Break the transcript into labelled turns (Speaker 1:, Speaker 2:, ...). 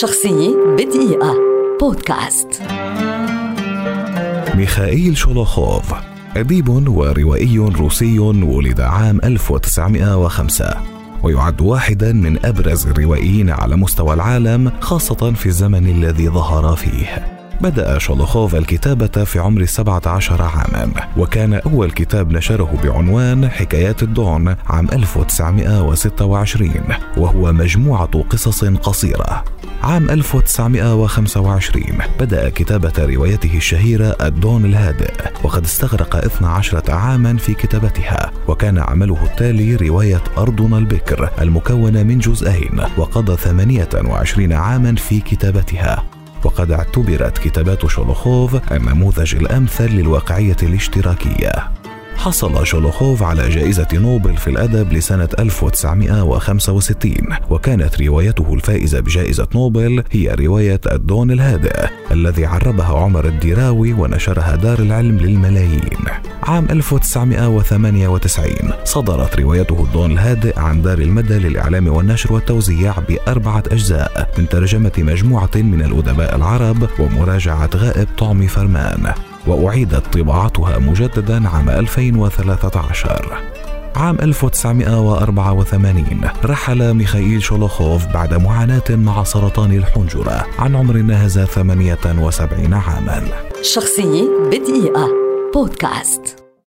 Speaker 1: شخصية بدقيقة. بودكاست.
Speaker 2: ميخائيل شولوخوف أديب وروائي روسي ولد عام 1905 ويعد واحدا من أبرز الروائيين على مستوى العالم خاصة في الزمن الذي ظهر فيه. بدأ شولوخوف الكتابة في عمر 17 عاما وكان أول كتاب نشره بعنوان حكايات الدون عام 1926 وهو مجموعة قصص قصيرة. عام 1925 بدأ كتابة روايته الشهيرة الدون الهادئ وقد استغرق 12 عاما في كتابتها وكان عمله التالي رواية أرضنا البكر المكونة من جزئين وقضى 28 عاما في كتابتها. وقد اعتبرت كتابات شولوخوف النموذج الأمثل للواقعية الاشتراكية. حصل شولوخوف على جائزة نوبل في الأدب لسنة 1965 وكانت روايته الفائزة بجائزة نوبل هي رواية الدون الهادئ الذي عربها عمر الدراوي ونشرها دار العلم للملايين. عام 1998 صدرت روايته الدون الهادئ عن دار المدى للإعلام والنشر والتوزيع بأربعة أجزاء من ترجمة مجموعة من الأدباء العرب ومراجعة غائب طعمي فرمان. وأعيدت طباعتها مجددا عام 2013 عام 1984 رحل ميخائيل شولوخوف بعد معاناة مع سرطان الحنجرة عن عمر ناهز 78 عاما.
Speaker 1: شخصية بدقيقة. بودكاست.